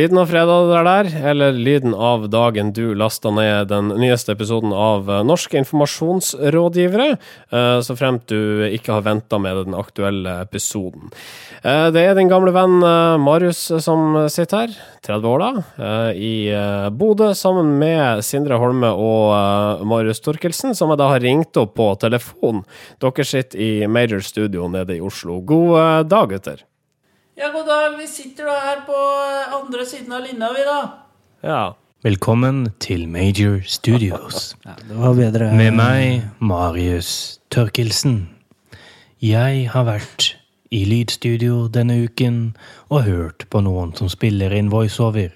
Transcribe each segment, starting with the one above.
Lyden av fredag der, der, eller lyden av dagen du lasta ned den nyeste episoden av eh, Norske informasjonsrådgivere, eh, så fremt du ikke har venta med den aktuelle episoden. Eh, det er din gamle venn Marius som sitter her, 30 år da, i Bodø, sammen med Sindre Holme og Marius Torkelsen, som jeg da har ringt opp på telefon. Dere sitter i Major Studio nede i Oslo. God dag, gutter. Ja, god dag. Vi sitter da her på andre siden av linja, vi, da. Ja. Velkommen til Major Studios. Ja, det var bedre. Med meg, Marius Tørkelsen. Jeg har vært i lydstudio denne uken og hørt på noen som spiller inn voiceover.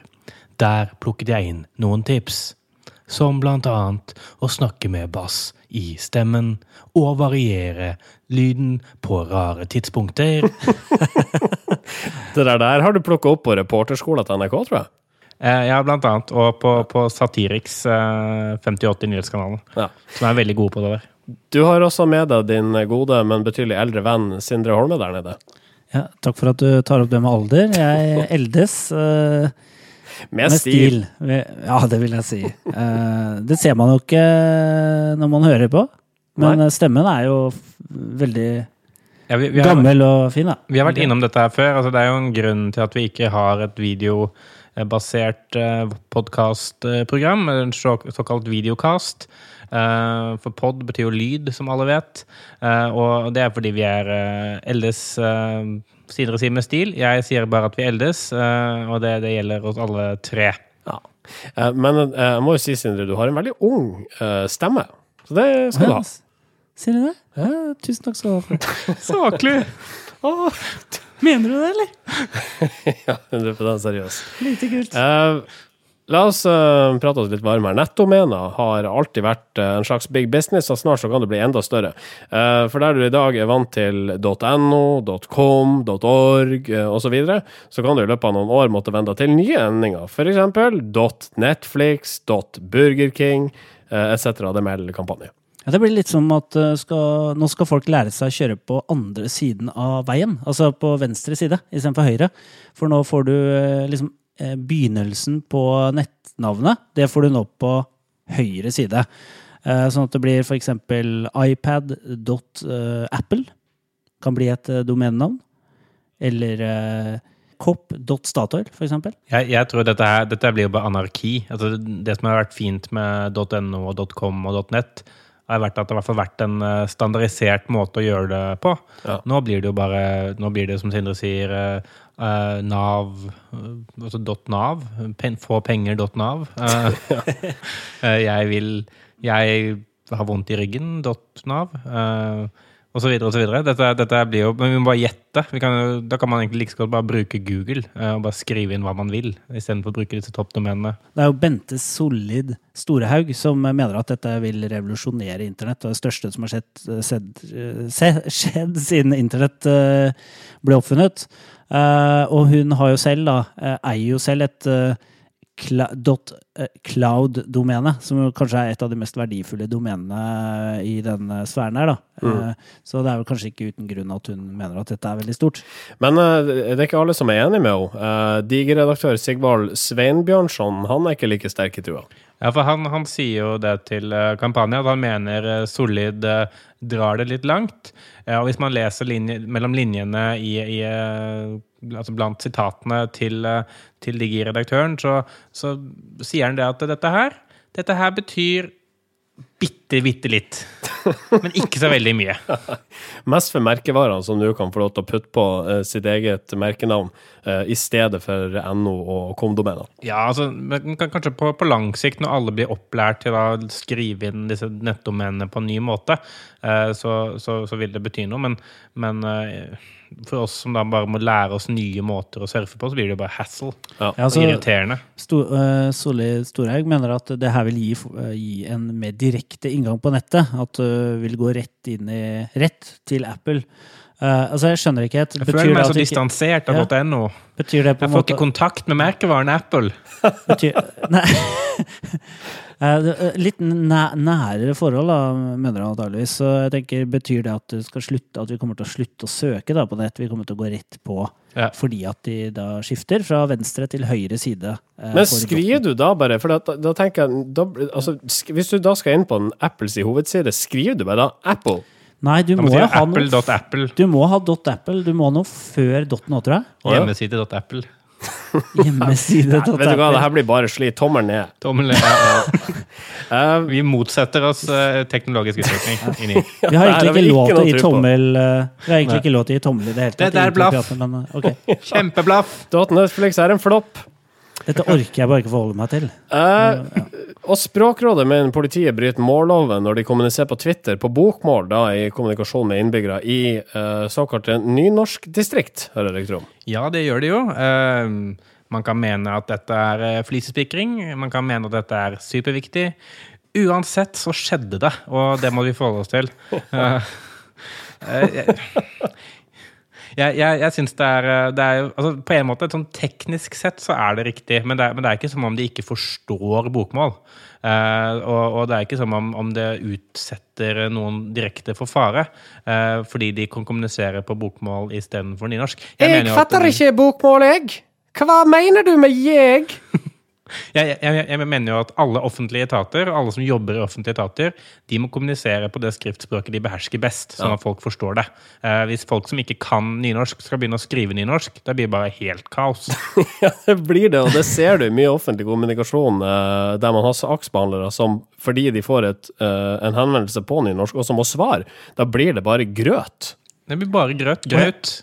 Der plukket jeg inn noen tips, som blant annet å snakke med bass i stemmen og variere lyden på rare tidspunkter. det der, der har du plukka opp på reporterskolen til NRK, tror jeg. Eh, ja, blant annet. Og på, på Satiriks eh, 5080 Nyhetskanalen. Ja. Som er veldig gode på det der. Du har også med deg din gode, men betydelig eldre venn Sindre Holme der nede. Ja, takk for at du tar opp det med alder. Jeg eldes. Uh, med, med stil. stil. Ja, det vil jeg si. Uh, det ser man jo ikke når man hører på, men Nei. stemmen er jo veldig ja, vi, vi har, Gammel og fin, da. Vi har vært innom dette her før. Altså, det er jo en grunn til at vi ikke har et videobasert eh, podkastprogram, en såkalt videocast. Uh, for pod betyr jo lyd, som alle vet. Uh, og det er fordi vi er uh, eldes uh, sider og sider med stil. Jeg sier bare at vi eldes, og det, det, gjelder oss alle tre. Ja. men jeg må jo si, Sindre, du har en veldig ung stemme. Så det skal du ha. Sier du det? Ja, tusen takk skal du ha. Saklig! Mener du det, eller? ja, 100 seriøs. Lite kult. Uh, la oss uh, prate oss litt varmere. Nettdomener har alltid vært uh, en slags big business, og snart så kan det bli enda større. for der du i dag er vant til .no, .com, .org uh, osv., så, videre, så kan du i løpet av noen år måtte vende til nye endinger. F.eks. .netflix, .burgerking uh, etc. Det melder kampanje. Ja, Det blir litt som at uh, skal, nå skal folk lære seg å kjøre på andre siden av veien. Altså på venstre side istedenfor høyre. For nå får du uh, liksom uh, begynnelsen på nettnavnet. Det får du nå på høyre side. Sånn at det blir f.eks. ipad.apple. Kan bli et domenenavn. Eller Kopp.statoil, f.eks. Jeg, jeg tror dette, her, dette blir jo bare anarki. Altså, det som har vært fint med .no og .com og .net, har vært at det har vært en eh, standardisert måte å gjøre det på. Ja. Nå blir det jo bare Nå blir det som Sindre sier, uh, Nav Altså .nav. Pen, få penger.nav. Uh, jeg vil Jeg har vondt i ryggen. .nav. Uh, og så videre og så videre. Dette, dette blir jo, men Vi må bare gjette. Kan, da kan man egentlig like godt bare bruke Google eh, og bare skrive inn hva man vil, istedenfor å bruke disse toppdomenene. Det er jo Bente Solid Storehaug som mener at dette vil revolusjonere internett. Og det største som har skjedd, skjedd, skjedd siden internett eh, ble oppfunnet. Eh, og hun har jo selv, da, eier jo selv et cloud-domene, som kanskje er et av de mest verdifulle domenene i denne sfæren her. da. Mm. Eh, så det er vel kanskje ikke uten grunn at hun mener at dette er veldig stort. Men det er ikke alle som er enig med henne. Digeredaktør Sigvald Sveinbjørnson han er ikke like sterk i trua. Ja, for han, han, sier jo det til kampanjen, at han mener Solid drar det litt langt. og hvis man leser linje, mellom linjene i, i altså blant sitatene til, eh, til Digi-redaktøren, så, så, sier han det at dette her, dette her betyr bitte, bitte litt. Men ikke så veldig mye. Mest for merkevarene, som du kan få lov til å putte på uh, sitt eget merkenavn uh, i stedet for NO og KOM-domener. Ja, altså, kanskje på, på, lang sikt, når alle blir opplært til å skrive inn disse nettdomenene på en ny måte, uh, så, så, så, vil det bety noe. Men, men for oss som da bare må lære oss nye måter å surfe på, så blir det jo bare hassle. Ja. Ja, altså, irriterende. Sto, uh, Solli Storhaug mener at det her vil gi, uh, gi, en mer direkte inngang på nettet. At du uh, vil gå rett inn i Rett til Apple. Uh, altså, jeg skjønner ikke helt. Jeg føler meg så distansert av ja. .no. Betyr det på jeg får måte... ikke kontakt med merkevaren Apple. betyr, nei. Eh, eh, Litt næ nærere forhold, da, mener han antakeligvis. Så jeg tenker, Betyr det at, du skal slutte, at vi kommer til å slutte å søke da, på nett? Vi kommer til å gå rett på Ja. fordi at de da skifter fra venstre til høyre side. eh, Men skriver du da bare For da, da tenker jeg da, altså, sk Hvis du da skal inn på en Apples hovedside, skriver du bare da Apple? Nei, du må må si ha noe apple.apple. Du må ha .apple. Du må noe før dot nå, tror jeg. Hjemmeside.apple. Hjemmeside. Vet du hva, det her blir bare slit. tommelen ned. Tommel ned. Ja. Eh, Vi motsetter oss uh, teknologisk utvikling. Inni. Vi har egentlig ikke lov til å gi tommel eh, Vi har egentlig ikke lov til å gi tommel i det hele tatt. Det der er blaff. Okay. Kjempeblaff! Netflix er en flopp. Dette orker jeg bare ikke forholde meg til. Eh, og Språkrådet mener politiet bryter målloven når de kommuniserer på Twitter på bokmål, da i kommunikasjon med innbyggere i uh, såkalte nynorskdistrikt, hører jeg om. Ja, det gjør de jo. Eh, man kan mene at dette er eh, flisespikring. Man kan mene at dette er superviktig. Uansett så skjedde det, og det må vi forholde oss til. Eh, eh, jeg jeg, jeg, jeg synes det er, eh, det er altså På en måte, sånn teknisk sett så er det riktig, men det er, men det er ikke som om de ikke forstår bokmål. Uh, og, og det er ikke som om, om det utsetter noen direkte for fare, uh, fordi de kan kommunisere på bokmål istedenfor nynorsk. mener fatter at- ikke bokmål, jeg! Hva mener du med jeg? Jeg, jeg, jeg mener jo at alle offentlige etater, alle som jobber i offentlige etater, de må kommunisere på det skriftspråket de behersker best, sånn at folk forstår det. Eh, hvis folk som ikke kan nynorsk, skal begynne å skrive nynorsk, det blir bare helt kaos. Ja, det blir det, og det ser du i mye offentlig kommunikasjon eh, der man har saksbehandlere som, fordi de får et, eh, en henvendelse på nynorsk, og som må svare, da blir det bare grøt. Det blir bare grøt. Grøt.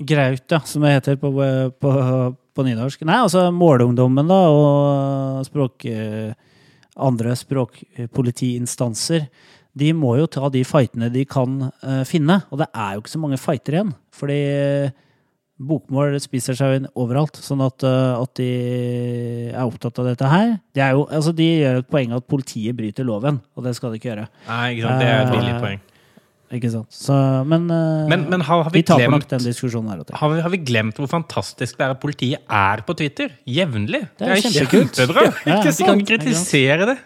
Graut, ja, som det heter på, på, på nynorsk. Nei, altså Målungdommen, da, og språk, eh, andre språkpolitiinstanser, de må jo ta de fightene de kan uh, finne. Og det er jo ikke så mange fighter igjen. Fordi eh, bokmål spiser seg inn overalt. Sånn at, uh, at de er opptatt av dette her. De, er jo, altså, de gjør et poeng at politiet bryter loven, og det skal de ikke gjøre. Nei, ikke sant. Det er et billig poeng. Ikke sant? Så, men, eh, Men, men har, har vi vi taper nok glemt den diskusjonen her har vi, har vi glemt hvor fantastisk det er at politiet er på Twitter? Jevnlig. Det er kjempekult. kjempebra. Ja, Vi ikke kan kritisere det.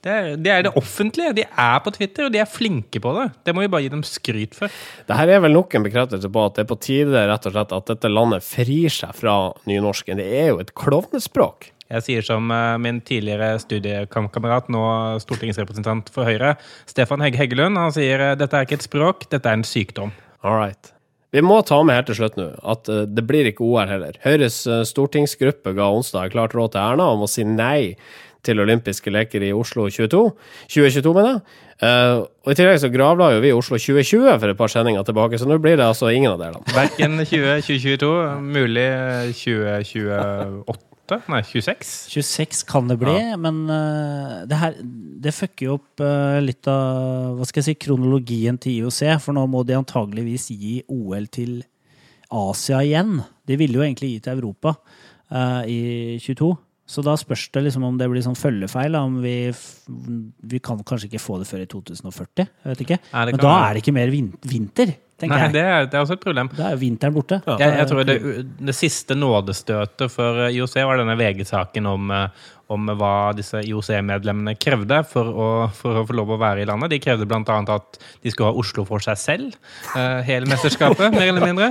Det er, det er det offentlige. De er på Twitter, og de er flinke på det. Det må vi bare gi dem skryt for. Dette er vel nok en bekreftelse på at det er på tide rett og slett at dette landet frir seg fra nynorsken. Det er jo et klovnespråk. Jeg sier som eh, min tidligere studiekamerat, nå stortingsrepresentant for Høyre, Stefan Hegge Heggelund, han sier eh, dette er ikke et språk, dette er en sykdom. All right. Vi må ta med her til slutt nå at eh, det blir ikke OL heller. Høyres stortingsgruppe ga onsdag klart råd til Erna om å si nei til olympiske leker i Oslo 22, 2022, mener jeg. Og I tillegg så gravla jo vi i Oslo 2020 for et par sendinger tilbake, så nå blir det altså ingen av delene. Verken 2022, mulig 2028 28? Nei, 26? 26 kan det bli, ja. men uh, det her det fucker jo opp uh, litt av hva skal jeg si, kronologien til IOC, for nå må de antageligvis gi OL til Asia igjen. De ville jo egentlig gi til Europa uh, i 22. Så da spørs det liksom om det blir sånn følgefeil. Om vi, vi kan kanskje ikke få det før i 2040. Jeg vet ikke. Nei, Men da er det ikke mer vin vinter, tenker Nei, jeg. det er, det er også et problem. Da er vinteren borte. Jeg, jeg tror det, det siste nådestøtet for eh, IOC var denne VG-saken om, eh, om hva disse IOC-medlemmene krevde for å, for å få lov å være i landet. De krevde bl.a. at de skulle ha Oslo for seg selv, Uh, hele mesterskapet, mer eller mindre.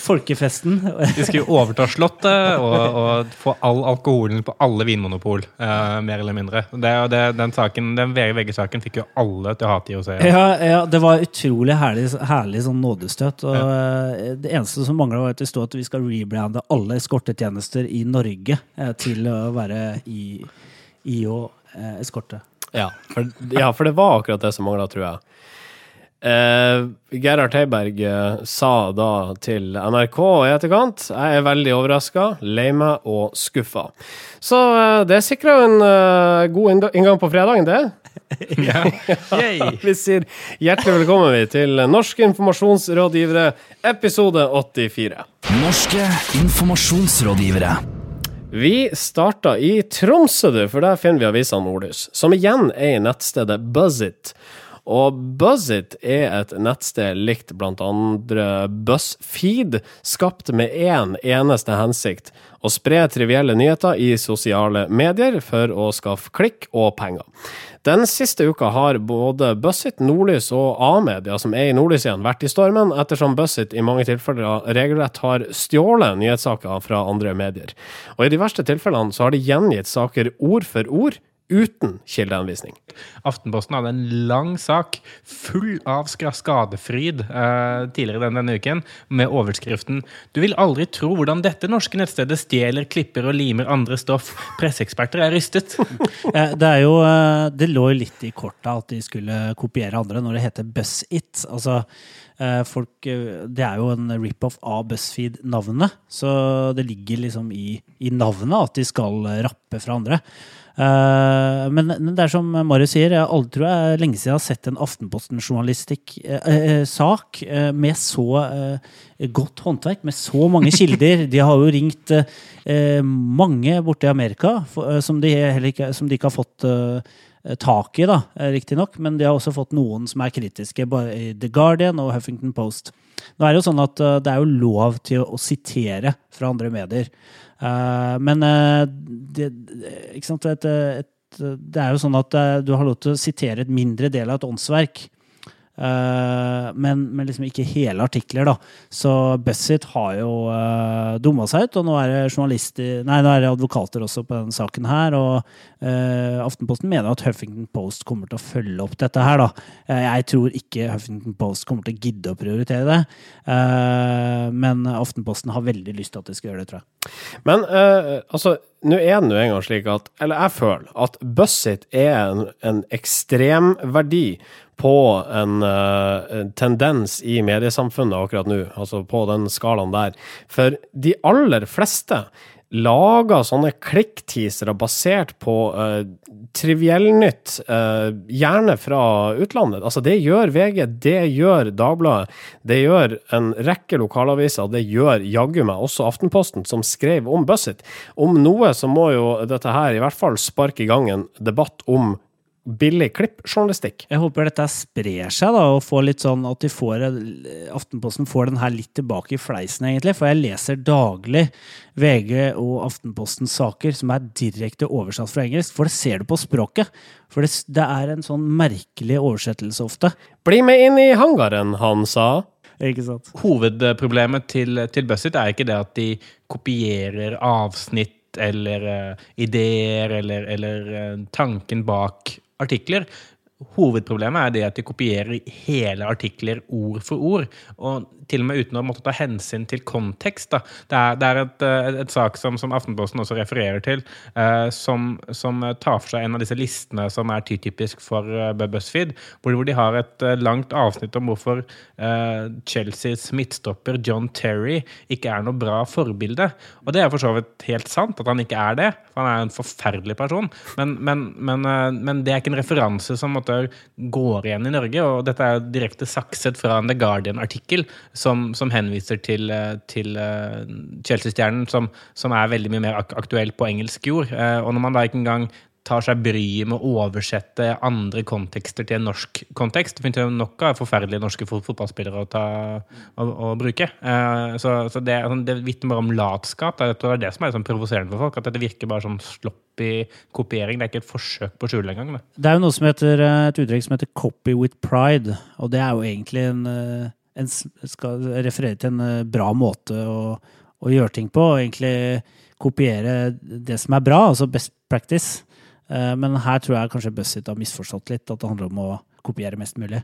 Folkefesten. De skulle overta Slottet og, og få all alkoholen på alle vinmonopol, uh, mer eller mindre. Det, det, den saken, den VG-saken fikk jo alle til å hate IOC. Ja, ja, det var utrolig herlig, herlig sånn nådestøt. Og eh, Det eneste som mangla, var at det stod at vi skal rebrande alle eskortetjenester i Norge til å være i, i å eh, eskorte. Ja for, ja, for det var akkurat det som mangla, tror jeg. Eh, Gerhard Heiberg eh, sa da til NRK i etterkant Jeg er veldig overraska, lei meg og skuffa. Så eh, det sikra jo en eh, god inngang på fredagen, det. Ja. Yay. Vi sier hjertelig velkommen vi til Norske informasjonsrådgivere, episode 84. Norske informasjonsrådgivere. Vi starter i Tromsø, for der finner vi avisa Nordlys, som igjen er i nettstedet Buzzit. Og BuzzIt er et nettsted likt blant andre BuzzFeed, skapt med én eneste hensikt å spre trivielle nyheter i sosiale medier for å skaffe klikk og penger. Den siste uka har både BuzzIt, Nordlys og A-media, som er i Nordlys igjen, vært i stormen, ettersom BuzzIt i mange tilfeller regelrett har stjålet nyhetssaker fra andre medier. Og i de verste tilfellene så har de gjengitt saker ord for ord, uten kildeanvisning. Aftenposten hadde en lang sak full av skadefryd eh, tidligere denne, denne uken, med overskriften 'Du vil aldri tro hvordan dette norske nettstedet stjeler, klipper og limer andre stoff'. Presseeksperter er rystet. Eh, Det er jo eh, Det lå jo litt i korta at de skulle kopiere andre når det heter BuzzIt. Altså, eh, folk eh, Det er jo en rip-off av BuzzFeed-navnet. Så det ligger liksom i, i navnet at de skal rappe fra andre. Eh, men det er som Marius sier, jeg aldri tror jeg lenge siden jeg har sett en Aftenposten-journalistikk-sak eh, med så eh, godt håndverk, med så mange kilder. De har jo ringt eh, mange borte i Amerika eh, som, de ikke, som de ikke har fått eh, tak i, da, eh, riktignok. Men de har også fått noen som er kritiske, både i The Guardian og Huffington Post. Nå er det jo sånn at eh, det er jo lov til å, sitere fra andre medier. Eh, men eh, det, ikke sant, et, et, det er jo sånn at eh, du har lov til å sitere et mindre del av et åndsverk. Eh, men, men liksom ikke hele artikler, da. Så BuzzIt har jo uh, dumma seg ut, og nå er det Nei, nå er det advokater også på denne saken her. Og uh, Aftenposten mener at Huffington Post kommer til å følge opp dette her, da. Eh, jeg tror ikke Huffington Post kommer til å gidde å prioritere det. Uh, men Aftenposten har veldig lyst til at de skal gjøre det, tror jeg. Men uh, altså, nå er det nå engang slik at Eller jeg føler at BuzzIt er en, en ekstremverdi på en, uh, tendens i mediesamfunnet akkurat nå, altså på den skalaen der. For de aller fleste lager sånne klikkteasere basert på uh, triviellnytt, uh, gjerne fra utlandet. Altså, det gjør VG, det gjør Dagbladet, det gjør en rekke lokalaviser, det gjør jaggu meg også Aftenposten, som skrev om Bussit. Om noe så må jo dette her i hvert fall sparke i gang en debatt om billig klippjournalistikk. Jeg håper dette sprer seg, da, og får litt sånn at de får, Aftenposten får den her litt tilbake i fleisen, egentlig. For jeg leser daglig VG og Aftenpostens saker som er direkte oversatt fra engelsk. For det ser du på språket. For det, det er en sånn merkelig oversettelse ofte. Bli med inn i hangaren, han sa. Ikke sant? Hovedproblemet til, til BuzzIt er ikke det at de kopierer avsnitt eller uh, ideer eller, eller uh, tanken bak artikler. Hovedproblemet er det at de kopierer hele artikler ord for ord. Og til og med uten å måtte ta hensyn til kontekst. Da. Det er, det er et, et, et, sak som, som, Aftenposten også refererer til, eh, som, som, tar for seg en av disse listene som er typisk for uh, BuzzFeed, hvor, hvor, de har et uh, langt avsnitt om hvorfor uh, Chelseas midtstopper John Terry ikke er noe bra forbilde. Og det er for så vidt helt sant at han ikke er det, for han er en forferdelig person. Men, men, men, men det er ikke en referanse som måtte, går igjen i Norge, og dette er direkte sakset fra en The Guardian-artikkel som, som, henviser til, til uh, Chelsea-stjernen, som, som, er veldig mye mer ak aktuell på engelsk jord. Uh, og når man da ikke engang tar seg bryet med å oversette andre kontekster til en norsk kontekst. Det finnes jo nok av forferdelige norske fotballspillere å, ta, å, å bruke. Så, så, det, det vitner bare om latskap. Det er det som er sånn provoserende for folk. At dette virker bare sånn sloppy kopiering. Det er ikke et forsøk på å skjule engang. Det er jo noe som heter, et uttrykk som heter 'copy with pride'. Og det er jo egentlig en en skal referere til en bra måte å, å, gjøre ting på, og egentlig kopiere det som er bra, altså best practice. Men her tror jeg kanskje BuzzIt har misforstått litt, at det handler om å kopiere mest mulig.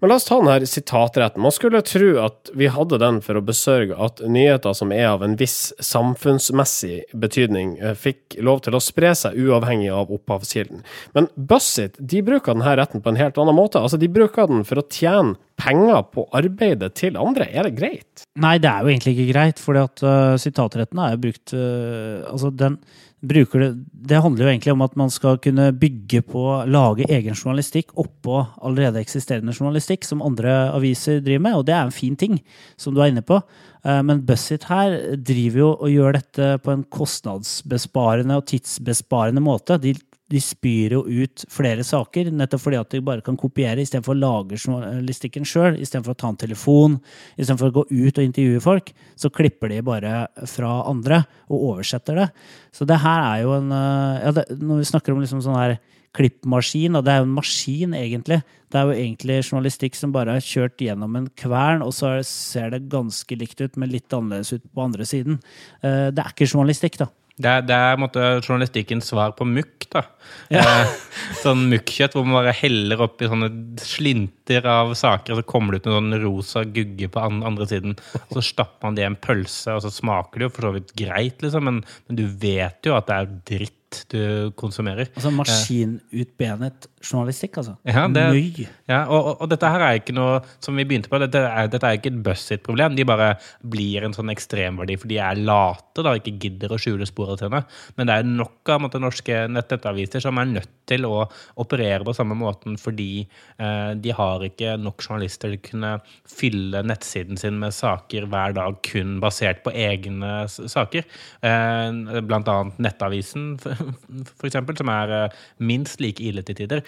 Men la oss ta denne sitatretten. Man skulle tro at vi hadde den for å besørge at nyheter som er av en viss samfunnsmessig betydning, fikk lov til å spre seg uavhengig av opphavskilden. Men BuzzIt de bruker denne retten på en helt annen måte. Altså, De bruker den for å tjene penger på arbeidet til andre. Er det greit? Nei, det er jo egentlig ikke greit, for uh, sitatretten er jo brukt uh, Altså, den bruker det Det handler jo egentlig om at man skal kunne bygge på, lage egen journalistikk oppå allerede eksisterende journalistikk som andre aviser driver med, og det er en fin ting, som du er inne på. Men BuzzIt her driver jo og gjør dette på en kostnadsbesparende og tidsbesparende måte. De de spyr jo ut flere saker, nettopp fordi at de bare kan kopiere istedenfor å lage journalistikken sjøl. Istedenfor å ta en telefon, istedenfor å gå ut og intervjue folk, så klipper de bare fra andre og oversetter det. Så det her er jo en eh, ja, det, Når vi snakker om liksom sånn her klippmaskin, og det er jo en maskin, egentlig. Det er jo egentlig journalistikk som bare er kjørt gjennom en kvern, og så ser det ganske likt ut, men litt annerledes ut på andre siden. Eh, det er ikke journalistikk, da. Det det er måte, journalistikkens svar på mukk. da. Ja. Eh, sånn mukkjøtt hvor man bare heller oppi sånne slinter av saker, og så kommer det ut en sånn rosa gugge på andre siden. Og så stapper man det i en pølse, og så smaker det jo for så vidt greit, liksom, men, men du vet jo at det er dritt du konsumerer. Altså maskinutbenet journalistikk, altså. Ja, det, Møy. Ja, og, og, dette her er ikke noe som vi begynte på, dette er, dette er ikke et BuzzIt-problem. De bare blir en sånn ekstremverdi for de er late da, ikke gidder å skjule sporene sine. Men det er nok av måtte, norske nettaviser som er nødt til å operere på samme måten fordi eh, de har ikke nok journalister til å kunne fylle nettsiden sin med saker hver dag kun basert på egne saker. Eh, blant annet Nettavisen for eksempel, som er eh, minst like ille til tider.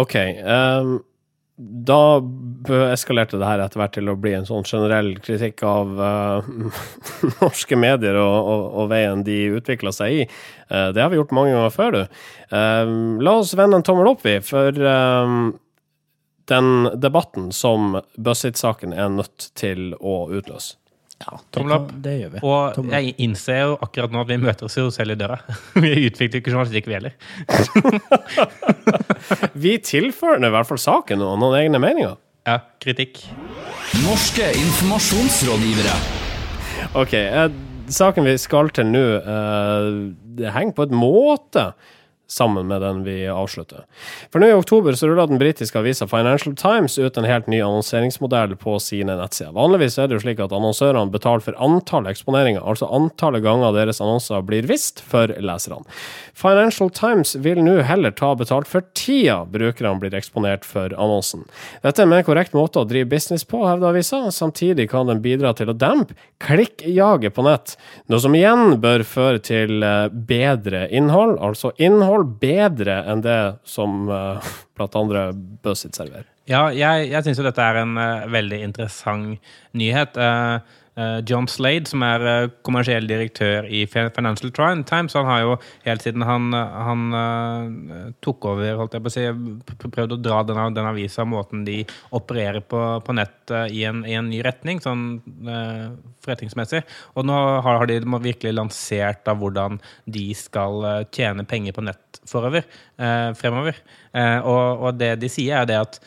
OK. Um, da eskalerte det her etter hvert til å bli en sånn generell kritikk av uh, norske medier og, og, og, veien de utvikla seg i. Uh, det har vi gjort mange ganger før, du. Uh, la oss vende en tommel opp, vi, for den debatten som Buzzit-saken er nødt til å utløse. Ja, Tommel opp. Det gjør vi. Og Tommel. jeg innser jo akkurat nå at vi møter oss jo selv i døra. vi utvikler ikke journalistikk, vi heller. vi tilfører i hvert fall saken og noen egne meninger. Ja. Kritikk. Norske informasjonsrådgivere. OK. Eh, saken vi skal til nå, eh, det henger på et måte sammen med den vi avslutter. For nå i oktober så rulla den britiske avisa Financial Times ut en helt ny annonseringsmodell på sine nettsider. Vanligvis er det jo slik at annonsørene betaler for antall eksponeringer, altså antallet ganger deres annonser blir vist for leserne. Financial Times vil nå heller ta betalt for tida brukerne blir eksponert for annonsen. Dette er en mer korrekt måte å drive business på, hevder avisa. Samtidig kan den bidra til å dempe klikkjaget på nett, noe som igjen bør føre til eh, bedre innhold, altså innhold innhold bedre enn det som uh, blant andre BuzzIt serverer. Ja, jeg, jeg syns jo dette er en uh, veldig interessant nyhet. Uh, John Slade, som er eh, kommersiell direktør i Financial Times, han har jo helt siden han, han uh, tok over, holdt jeg på å si, prøvd å dra den, den avisa, måten de opererer på, på nett i, en, i, en, ny retning, sånn forretningsmessig. Og nå har, har de virkelig lansert av hvordan de skal tjene penger på nett forover, fremover. Og, og, det de sier, er det at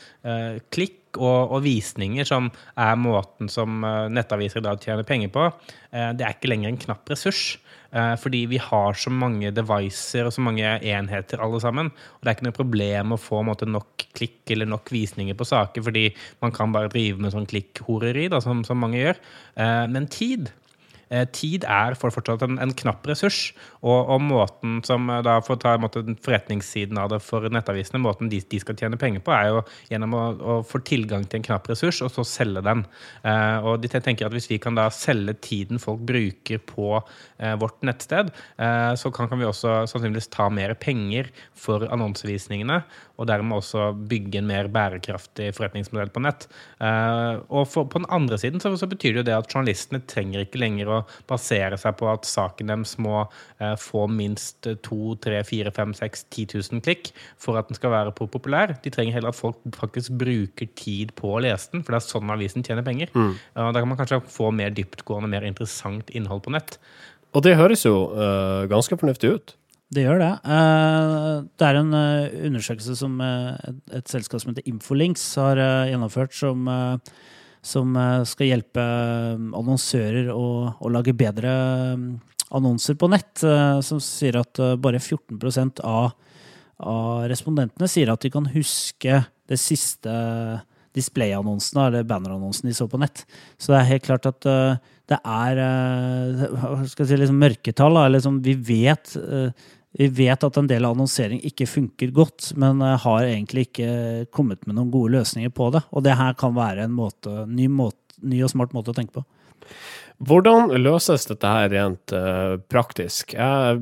klikk og, og, visninger, som er måten som eh, nettaviser i dag tjener penger på, eh, det er ikke lenger en knapp ressurs. Eh, fordi vi har så mange devices og så mange enheter alle sammen. Og det er ikke noe problem å få måte, nok klikk eller nok visninger på saker, fordi man kan bare drive med sånn klikkhoreri, som, som mange gjør. Men tid tid er for fortsatt en, en knapp ressurs. Og, og, måten som eh, da For å ta måte, forretningssiden av det for nettavisene, måten de, de, skal tjene penger på, er jo gjennom å, å, få tilgang til en knapp ressurs, og så selge den. Eh, og de tenker at Hvis vi kan da selge tiden folk bruker på eh, vårt nettsted, eh, så kan, kan, vi også sannsynligvis ta mer penger for annonsevisningene, og dermed også bygge en mer bærekraftig forretningsmodell på nett. Eh, og for, på den andre siden så, så betyr det jo det at journalistene trenger ikke lenger å basere seg på at saken deres må eh, få minst 2 3 4 5 6 10 000 klikk for at den skal være populær. De trenger heller at folk faktisk bruker tid på å lese den, for det er sånn avisen tjener penger. Mm. Da kan man kanskje få mer dyptgående, mer interessant innhold på nett. Og det høres jo uh, ganske fornuftig ut. Det gjør det. Uh, det er en undersøkelse som et, et, selskap som heter Infolinks har gjennomført, som som eh, skal hjelpe eh, annonsører å, å lage bedre eh, annonser på nett, som sier at bare 14 av, av respondentene sier at de kan huske det siste displayannonsene eller bannerannonsen de så på nett. Så det er helt klart at det er si, liksom mørketall. Liksom, vi vet vi vet at en del annonsering ikke funker godt, men eh, har egentlig ikke kommet med noen gode løsninger på det. Og det her kan være en måte, ny, måte, ny og smart måte å tenke på. Hvordan løses dette her rent uh, praktisk? Jeg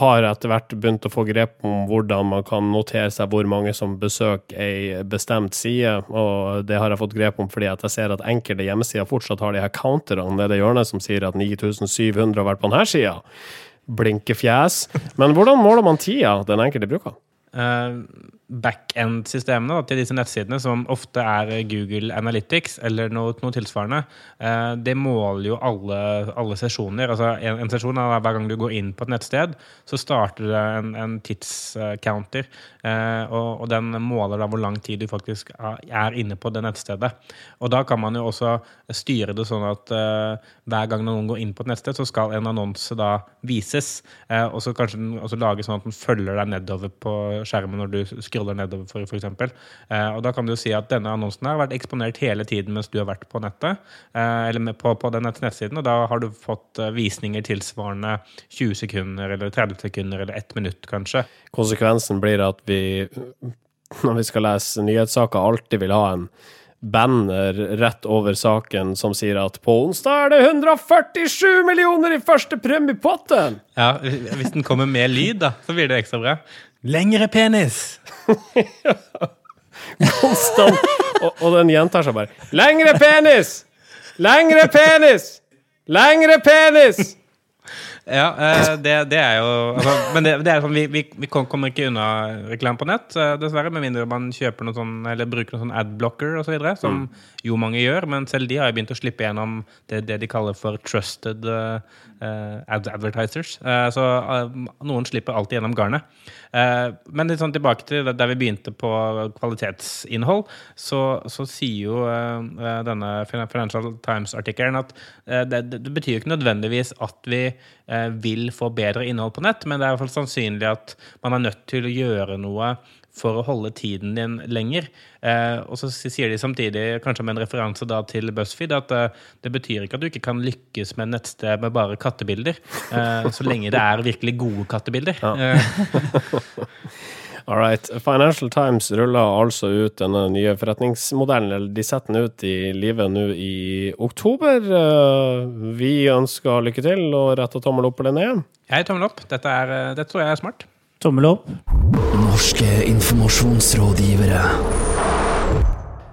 har etter hvert begynt å få grep om hvordan man kan notere seg hvor mange som besøker ei bestemt side, og det har jeg fått grep om fordi jeg ser at enkelte hjemmesider fortsatt har de her counterne nede i hjørnet som sier at 9700 har vært på denne sida. Blinkefjes. Men hvordan måler man tida den enkelte bruker? Uh, backend-systemene til disse nettsidene, som ofte er Google Analytics eller noe, noe tilsvarende, eh, det måler jo alle, alle sesjoner. Altså en, en, sesjon er hver gang du går inn på et nettsted, så starter det en, en tidscounter. Eh, og, og, den måler da hvor lang tid du faktisk er inne på det nettstedet. Og da kan man jo også styre det sånn at eh, hver gang noen går inn på et nettsted, så skal en annonse da vises, og så kanskje den også lage sånn at den følger deg nedover på skjermen når du skriver scroller nedover, for, eh, og da kan du si at denne annonsen har vært eksponert hele tiden mens du har vært på nettet, eh, eller på, på den nettsiden, og da har du fått eh, visninger tilsvarende 20 sekunder eller 30 sekunder eller 1 minutt, kanskje. Konsekvensen blir at vi, når vi skal lese nyhetssaker, alltid vil ha en banner rett over saken som sier at på onsdag er det 147 millioner i første premiepotten! Ja, hvis den kommer med lyd, da, så blir det ekstra bra. Lengre penis! Konstant. Og, og den gjentar seg bare. Lengre penis! Lengre penis! Lengre penis! Ja, eh, det, det, er jo altså, Men det, det, er sånn, vi, vi, vi, kommer ikke unna reklame på nett, eh, dessverre. Med mindre man kjøper noe sånn, eller bruker noe sånn adblocker osv., så som mm. jo mange gjør. Men selv de har jo begynt å slippe gjennom det, det de kaller for trusted uh, advertisers. Uh, så uh, noen slipper alltid gjennom garnet. men litt sånn tilbake til der vi begynte på kvalitetsinnhold, så, så sier jo denne Financial Times-artikkelen at det, det betyr jo ikke nødvendigvis at vi Eh, vil få bedre innhold på nett, men det er i hvert fall sannsynlig at man er nødt til å gjøre noe for å holde tiden din lenger. Eh, og så sier de samtidig, kanskje med en referanse da til BuzzFeed, at eh, det betyr ikke at du ikke kan lykkes med nettsted med bare kattebilder, eh, så lenge det er virkelig gode kattebilder. Ja. Eh, All right. Financial Times ruller altså ut denne nye forretningsmodellen. eller De setter den ut i livet nå i oktober. Eh, vi ønsker lykke til og retter tommel opp eller ned. Jeg tommel opp. Dette, er, eh, dette tror jeg er smart. Tommel opp. Norske informasjonsrådgivere.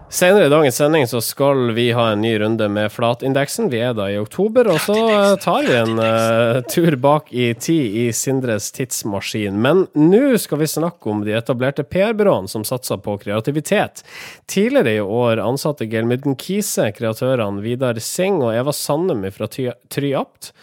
Senere i dagens sending så skal vi ha en ny runde med flatindeksen. Vi er da i oktober, og så tar vi en uh, tur bak i tid i Sindres tidsmaskin. Men nå skal vi snakke om de etablerte PR-byråene som satser på kreativitet. Tidligere i år ansatte Gelmyden Kise kreatørene Vidar Singh og Eva Sandem fra Try Apt.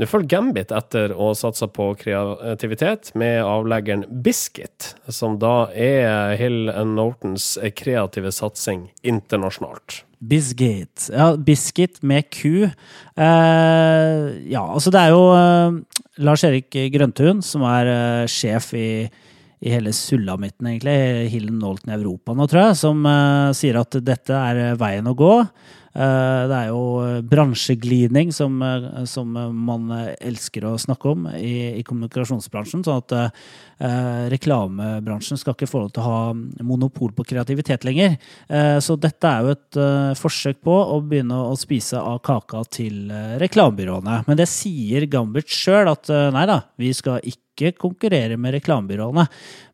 Nå følger Gambit etter å satse på kreativitet med avleggeren Biscuit, som da er Hill Nortons kreative satsing internasjonalt. Biscuit. Ja, Biscuit med Q. Eh, ja, altså det er jo eh, Lars Erik Grøntun som er eh, sjef i i hele sulamitten, egentlig, Hillen Nolten i Europa nå, tror jeg, som uh, sier at dette er veien å gå. Eh, det er jo eh, bransjeglidning som, eh, som, man elsker å snakke om i, i kommunikasjonsbransjen. sånn at eh, reklamebransjen skal ikke få lov til å ha monopol på kreativitet lenger. Eh, så dette er jo et eh, forsøk på å begynne å spise av kaka til reklamebyråene. Men det sier Gambit sjøl at nei da, vi skal ikke ikke konkurrere med reklamebyråene.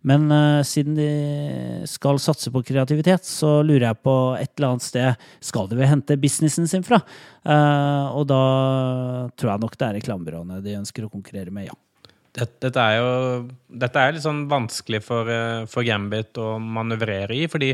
Men uh, siden de skal satse på kreativitet, så lurer jeg på et eller annet sted skal de vel hente businessen sin fra? Uh, og da tror jeg nok det er reklamebyråene de ønsker å konkurrere med, ja. Dette, er jo dette er litt sånn vanskelig for, eh, for Gambit å manøvrere i. fordi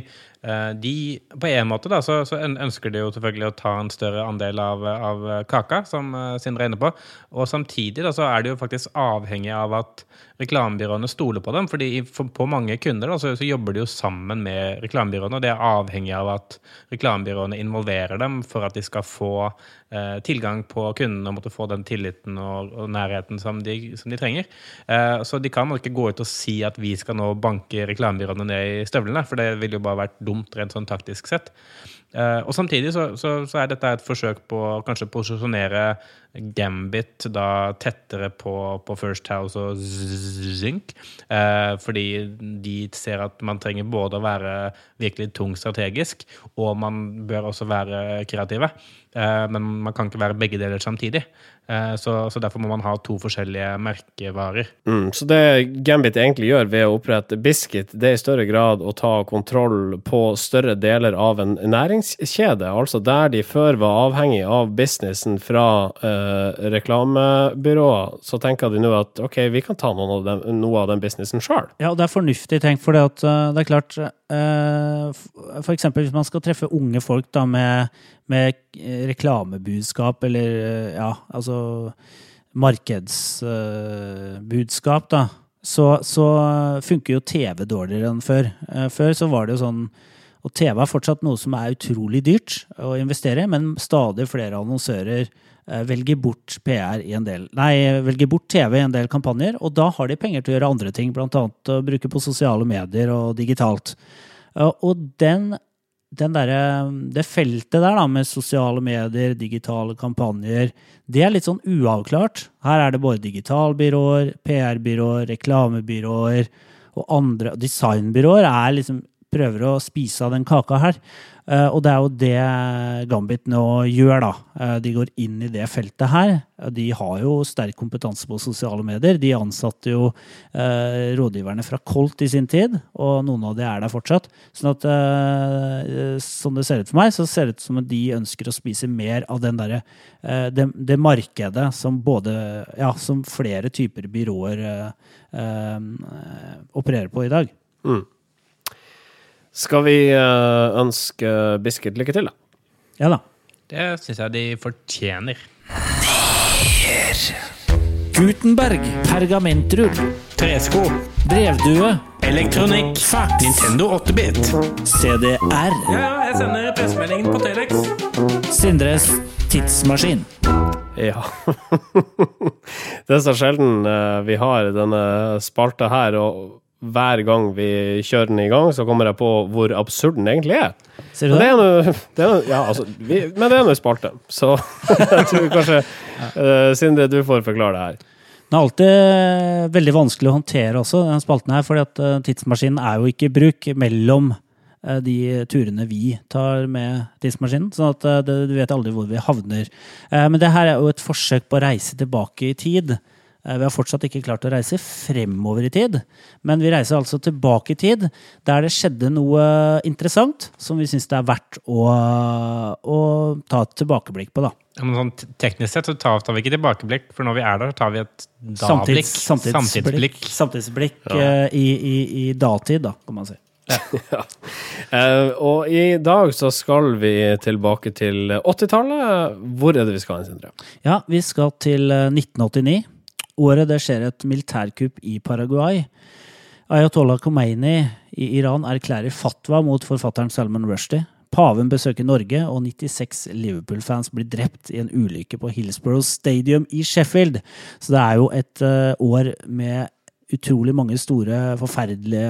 de, på en måte da, så, så, ønsker de jo selvfølgelig å ta en større andel av, av kaka, som eh, Sindre er inne på. Og samtidig da, så er de jo faktisk avhengig av at reklamebyråene stoler på dem. fordi for, på mange kunder da, så, så, jobber de jo sammen med reklamebyråene, og det er avhengig av at reklamebyråene involverer dem for at de skal få eh, tilgang på kundene og måtte få den tilliten og, og nærheten som de, som de trenger. Eh, så de kan ikke gå ut og si at vi skal nå banke reklamebyråene ned i støvlene, for det ville jo bare vært dumt dumt rent sånn taktisk sett. Eh, og samtidig så, så, så er dette et forsøk på å kanskje posisjonere Gambit da tettere på, på First House og Zink. Eh, fordi de ser at man trenger både å være virkelig tung strategisk, og man bør også være kreative. Eh, men man kan ikke være begge deler samtidig. Eh, så, så, derfor må man ha to forskjellige merkevarer. Mm, så det Gambit egentlig gjør ved å opprette Biscuit, det er i større grad å ta kontroll på større deler av en næringskjede. Altså der de før var avhengig av businessen fra eh, reklamebyrået, så tenker de nå at ok, vi kan ta av den, noe av den businessen sjøl. Ja, og det er fornuftig tenkt, for det, at, det er klart For eksempel hvis man skal treffe unge folk da med med eh, reklamebudskap eller eh, ja, altså markedsbudskap, da, så, så, funker jo TV dårligere enn før. Eh, før så var det jo sånn Og TV er fortsatt noe som er utrolig dyrt å investere i, men stadig flere annonsører velger bort del Nei, velger bort TV i en del kampanjer, og da har de penger til å gjøre andre ting, annet å bruke på sosiale medier og digitalt. Og den der, det feltet der da, med sosiale medier, digitale kampanjer, det er litt sånn uavklart. Her er det både digitalbyråer, PR-byråer, reklamebyråer og andre Designbyråer er liksom prøver å spise av den kaka her. Eh, og det er jo det Gambit nå gjør, da. Eh, de går inn i det feltet her. De har jo sterk kompetanse på sosiale medier. De ansatte jo eh, rådgiverne fra Colt i sin tid, og noen av de er der fortsatt. Sånn at som det ser ut for meg, så ser det ut som at de ønsker å spise mer av den der, det, det, markedet som både Ja, som flere typer byråer opererer på i dag. Mm. Skal vi uh, ønske Biscuit lykke til, da? Ja da. Det syns jeg de fortjener. Gutenberg. Pergamentrull. Tresko. Brevdue. Elektronikk. Fax. Nintendo 8-bit. CDR. Ja, ja, jeg sender pressemeldingen på Telex. Sindres tidsmaskin. Ja. det er så sjelden uh, vi har denne spalta her. og hver gang vi kjører den i gang, så kommer jeg på hvor absurd den egentlig er. Ser du det? det, er noe, det er noe, ja, altså, vi, men det er nå spalte, så jeg tror kanskje uh, Sindre, du får forklare det her. Den er alltid veldig vanskelig å håndtere også, den spalten her, fordi at uh, tidsmaskinen er jo ikke i bruk mellom de turene vi tar med tidsmaskinen. sånn at du vet aldri hvor vi havner. men det her er jo et forsøk på å reise tilbake i tid. Eh, vi har fortsatt ikke klart å reise fremover i tid, men vi reiser altså tilbake i tid, der det skjedde noe interessant som vi syns det er verdt å, å, ta et tilbakeblikk på. da. Men sånn, teknisk sett så tar, tar, vi ikke tilbakeblikk, for når vi er der, tar vi et da-blikk. Samtids, samtidsblikk. Samtidsblikk ja. uh, i, i, i, datid, da, kan man si. ja. Uh, og i dag så skal vi tilbake til 80-tallet. Hvor er det vi skal, Sindre? Ja, vi skal til 1989 året det skjer et militærkupp i Paraguay. Ayatollah Khomeini i Iran erklærer fatwa mot forfatteren Salman Rushdie. Paven besøker Norge, og 96 Liverpool-fans blir drept i en ulykke på Hillsborough Stadium i Sheffield. Så det er jo et uh, år med utrolig mange store, forferdelige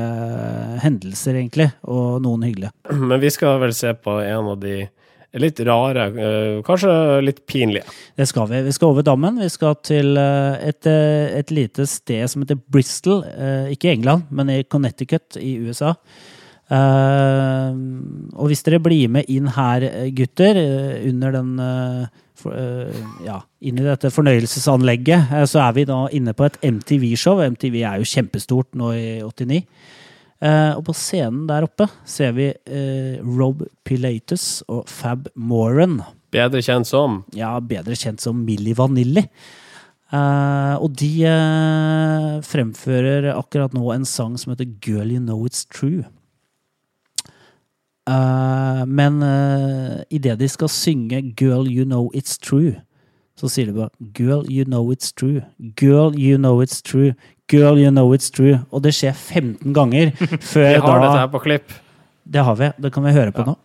hendelser, egentlig, og noen hyggelige. Men vi skal vel se på en av de litt rare, eh, kanskje litt pinlige. Det skal vi. Vi skal over dammen. Vi skal til eh, et, eh, et lite sted som heter Bristol. Ikke i England, men i Connecticut i USA. og hvis dere blir med inn her, gutter, under den ja, inn i dette fornøyelsesanlegget, så er vi da inne på et MTV-show. MTV er jo kjempestort nå i 89. Uh, og på scenen der oppe ser vi eh, Rob Pilatus og Fab Moran. Bedre kjent som? Ja, bedre kjent som Milli Vanilli. Uh, og de fremfører akkurat nå en sang som heter Girl You Know It's True. men uh, idet de skal synge Girl You Know It's True, så sier de bare Girl You Know It's True. Girl You Know It's True. Girl, you know it's true. Og det skjer 15 ganger før Vi har da dette her på klipp. Det har vi. Det kan vi høre på ja. nå.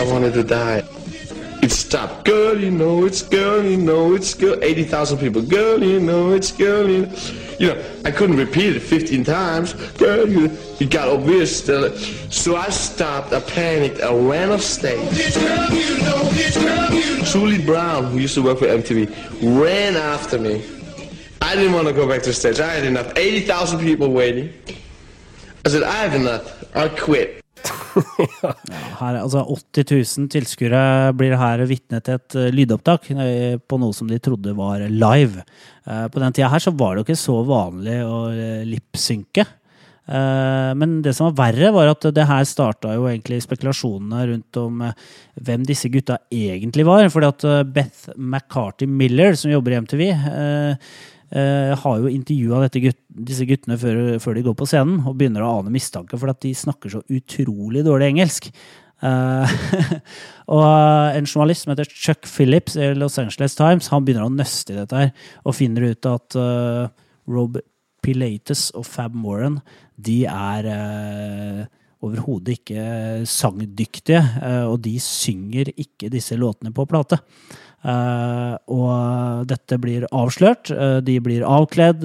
I wanted to die. It's stop. Girl, you know it's girl, you know it's girl. 80,000 people. Girl, you know it's girl, you know. you know, I couldn't repeat it 15 times. Girl, you, you got obvious still. So I stopped, I panicked, I ran off stage. Julie Brown, who used to work for MTV, ran after me. I didn't want to go back to stage. I had enough. 80,000 people waiting. I said, I have enough. I quit. Her, altså 80 000 tilskuere blir her vitne til et eh, lydopptak eh, på noe som de trodde var live. Eh, På den tida her så var det jo ikke så vanlig å lipsynke. Eh, Men det som var verre, var at det her starta jo egentlig spekulasjonene rundt om eh, hvem disse gutta egentlig var. Fordi at eh, Beth McCarty Miller, som jobber i MTV, har jo intervjua gutt, disse guttene før, før de går på scenen, og begynner å ane mistanke for at de snakker så utrolig dårlig engelsk. Og en journalist som heter Chuck Phillips i Los Angeles Times, han begynner å nøste i dette her, og finner ut at Rob Pilates og Fab Moran, de er eh, overhodet ikke sangdyktige, eh, og de synger ikke disse låtene på plate. Eh, og dette blir avslørt, eh, de blir avkledd,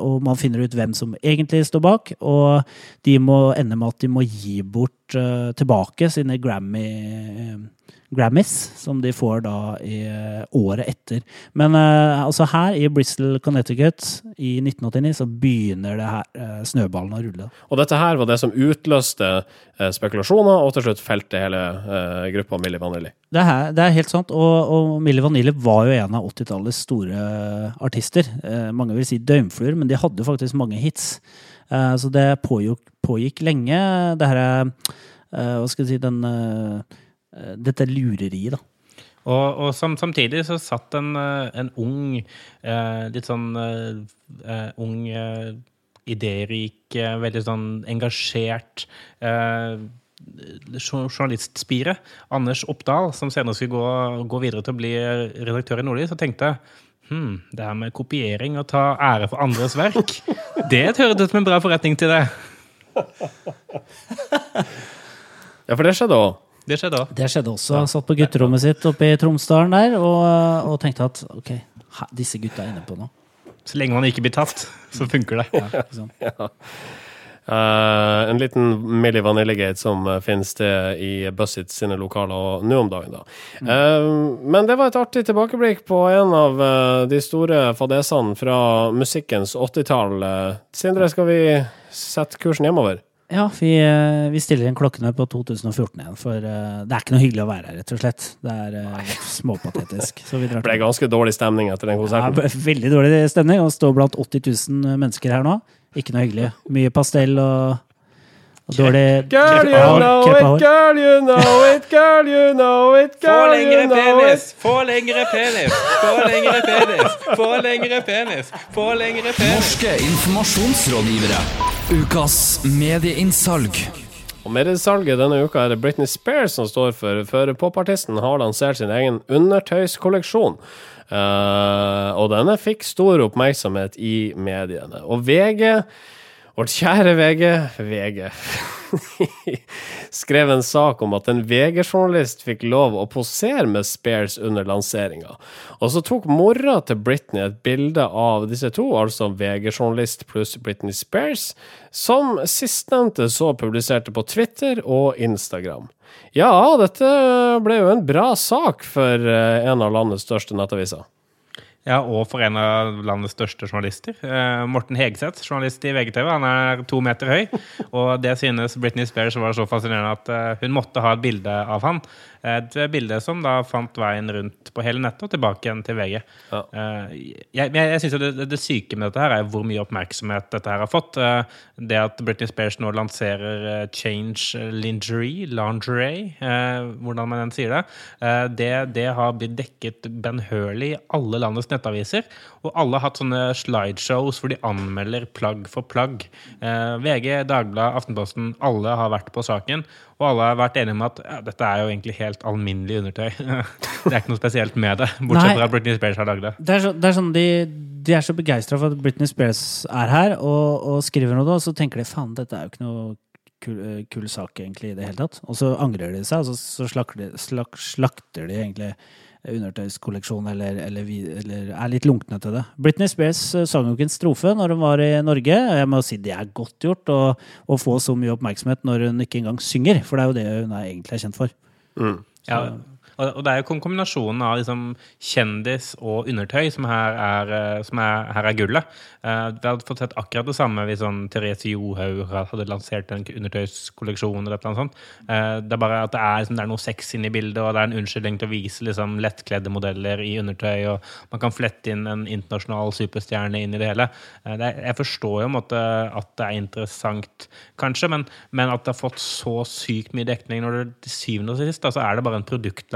og man finner ut hvem som egentlig står bak. Og de må ende med at de må gi bort tilbake sine Grammy Grammys, som de får da i eh, året etter. Men eh, altså her i Bristol, Connecticut i 1989 så begynner det her eh, snøballen å rulle. Og dette her var det som utløste spekulasjoner, og til slutt felte hele gruppa Milli Vanilli. Det, her, det er helt sant. Og, og Milli Vanilli var jo en av 80-tallets store artister. Mange vil si døgnfluer, men de hadde faktisk mange hits. Så det pågikk, pågikk lenge, det her eh, Hva skal jeg si den, Dette lureriet, da. Og, og sam, samtidig så satt en, eh, en ung, eh, litt sånn eh, eh, ung, eh, idérik, eh, veldig sånn engasjert eh, jour- journalistspire, Anders Oppdal, som senere skulle gå, gå videre til å bli redaktør i Nordlys, og tenkte hm, det her med kopiering og ta ære for andres verk, det høres ut som en bra forretning til det. Ja, for det skjedde òg. Det skjedde òg. Det skjedde også. Ja. satt på gutterommet sitt oppe i Tromsdalen der og, og tenkte at ok, disse gutta er inne på noe. Så lenge man ikke blir tatt, så funker det. Ja, sånn. ja. Uh, en liten Milli Vanillegate som uh, finnes det i Buzzit sine lokaler og nå om dagen, da. Eh, men det var et artig tilbakeblikk på en av uh, de store fadesene fra musikkens 80-tall. Uh, Sindre, skal vi sette kursen hjemover? Ja, vi, eh, vi stiller inn klokkene på 2014 igjen, for eh, det er ikke noe hyggelig å være her, rett og slett. Det er eh, småpatetisk. Så vi Det ble ganske dårlig stemning etter den konserten. Ja, veldig dårlig stemning å stå blant 80 000 mennesker her nå. Ikke noe hyggelig. Mye pastell og, og dårlig Girl, you know it, girl, you know it, girl, you know it, Få girl, you lengre know penis! it. Få lengre penis! Få lengre penis! Få lengre penis! Få lengre penis! Norske informasjonsrådgivere. Ukas medieinnsalg. Og mediesalget denne uka er det Britney Spears som står for, for popartisten har lansert sin egen undertøyskolleksjon. Uh, og denne fikk stor oppmerksomhet i mediene. Og VG, vårt kjære VG, VG skrev en sak om at en VG-journalist fikk lov å posere med Spears under lanseringa. Og så tok mora til Britney et bilde av disse to, altså VG-journalist pluss Britney Spears, som sistnevnte så publiserte på Twitter og Instagram. Ja, dette ble jo en bra sak for eh, en av landets største nettaviser. Ja, og for en av landets største journalister. Eh, Morten Hegseth, journalist i VGTV. Han er to meter høy. Og det synes Britney Spears var så fascinerende at eh, hun måtte ha et bilde av han. Et bilde som da fant veien rundt på hele nettet og tilbake igjen til VG. Ja. Jeg, jeg jeg synes det, det, syke med dette her er hvor mye oppmerksomhet dette her har fått. Eh, det at Britney Spears nå lanserer eh, Change Lingerie, lingerie, eh, hvordan man enn sier det, eh, det, det har blitt dekket benhørlig i alle landets nettaviser. Og alle har hatt sånne slideshows hvor de anmelder plagg for plagg. Eh, VG, Dagbladet, Aftenposten, alle har vært på saken. Og alle har vært enige om at ja, dette er jo egentlig helt alminnelig undertøy. det er ikke noe spesielt med det, bortsett fra at Britney Spears har lagd det. Det er, så, det er sånn de, de er så begeistra for at Britney Spears er her og, og skriver noe, og så tenker de faen, dette er jo ikke noe kul, eh, kul sak egentlig i det hele tatt. Og så angrer de seg, og så, så slakter, de, slak, slakter de egentlig undertøyskolleksjon, eller, eller, eller er litt lunkne til det. Britney Spears eh, sang jo ikke en strofe når hun var i Norge. Jeg må si Det er godt gjort å få så mye oppmerksomhet når hun ikke engang synger, for det er jo det hun er egentlig er kjent for. Ja, og det er jo kombinasjonen av liksom kjendis og undertøy som her er, eh, som er, her er gullet. Eh, Vi hadde fått sett akkurat det samme hvis sånn Therese Johaug hadde lansert en undertøyskolleksjon. eller annet sånt. Eh, Det er bare at det er, liksom, det er noe sex inne i bildet, og det er en unnskyldning til å vise liksom, lettkledde modeller i undertøy, og man kan flette inn en internasjonal superstjerne inn i det hele. Det er, jeg forstår jo en måte at det er interessant, kanskje, men, men at det har fått så sykt mye dekning når det til syvende og sist da, så er det bare en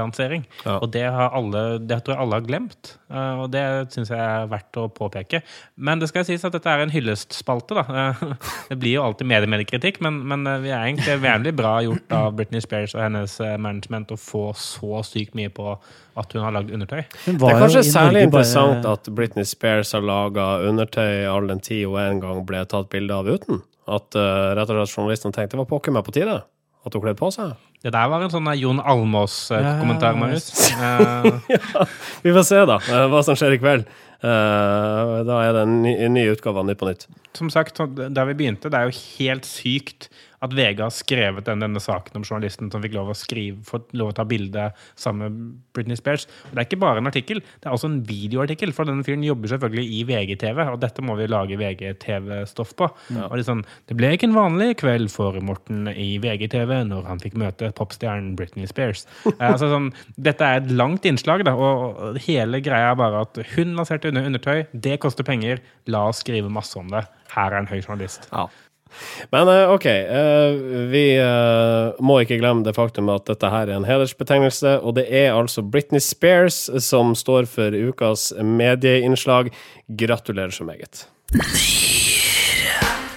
produktlansering. Ja. Og det, har alle, det tror jeg alle har glemt, eh, og det syns jeg er verdt å påpeke. Men det skal sies at dette er en hyllestspalte. da. Eh, Det blir jo alltid mediemediekritikk, men, men eh, vi er egentlig veldig bra gjort av Britney Spears og hennes management å få så sykt mye på at hun har lagd undertøy. Det er kanskje særlig interessant bare- at Britney Spears har laga undertøy all den tid hun en gang ble tatt bilde av uten. At uh, rett og slett journalistene tenkte det var pokker meg på tide at hun kledde på seg. Det der var en sånn eh, Jon Almås-kommentar, Marius. ja, Vi får se, da, eh, hva som skjer i kveld. Eh, da er det en ny, en ny utgave av Nytt på Nytt. som sagt, der vi begynte, det er jo helt sykt at VG har skrevet den, denne saken om journalisten som fikk lov å skrive, fått lov å ta bilde sammen med Britney Spears. Og det er ikke bare en artikkel, det er også en videoartikkel, for denne fyren jobber selvfølgelig i VGTV, og dette må vi lage VGTV-stoff på. Og det, er sånn, det ble ikke en vanlig kveld for Morten i VGTV når han fikk møte popstjernen Britney Spears. Eh, altså, sånn, dette er et langt innslag, da, og hele greia er bare at hun lanserte under undertøy, det koster penger, la oss skrive masse om det. Her er en høy journalist. Ja. Men eh, OK, eh, vi eh, må ikke glemme det faktum at dette her er en hedersbetegnelse, og det er altså Britney Spears som står for ukas medieinnslag. Gratulerer så meget.